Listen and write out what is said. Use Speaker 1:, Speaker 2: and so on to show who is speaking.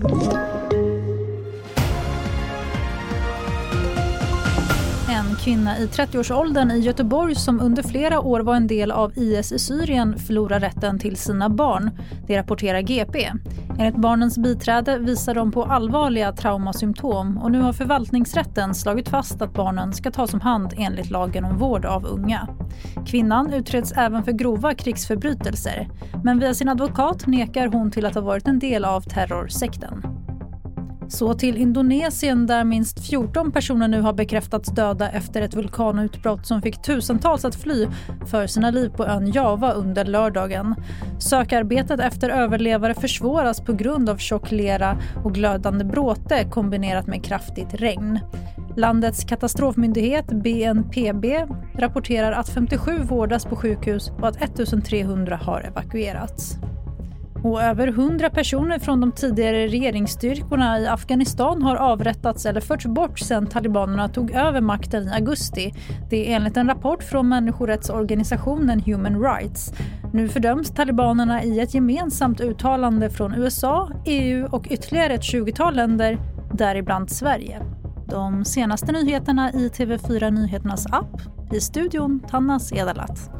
Speaker 1: you En kvinna i 30-årsåldern i Göteborg som under flera år var en del av IS i Syrien förlorar rätten till sina barn. Det rapporterar GP. Enligt barnens biträde visar de på allvarliga traumasymptom och nu har förvaltningsrätten slagit fast att barnen ska tas om hand enligt lagen om vård av unga. Kvinnan utreds även för grova krigsförbrytelser men via sin advokat nekar hon till att ha varit en del av terrorsekten. Så till Indonesien där minst 14 personer nu har bekräftats döda efter ett vulkanutbrott som fick tusentals att fly för sina liv på ön Java under lördagen. Sökarbetet efter överlevare försvåras på grund av tjock lera och glödande bråte kombinerat med kraftigt regn. Landets katastrofmyndighet BNPB rapporterar att 57 vårdas på sjukhus och att 1300 har evakuerats. Och över 100 personer från de tidigare regeringsstyrkorna i Afghanistan har avrättats eller förts bort sedan talibanerna tog över makten i augusti. Det är enligt en rapport från människorättsorganisationen Human Rights. Nu fördöms talibanerna i ett gemensamt uttalande från USA, EU och ytterligare ett 20-tal länder, däribland Sverige. De senaste nyheterna i TV4 Nyheternas app. I studion Tannas Edalat.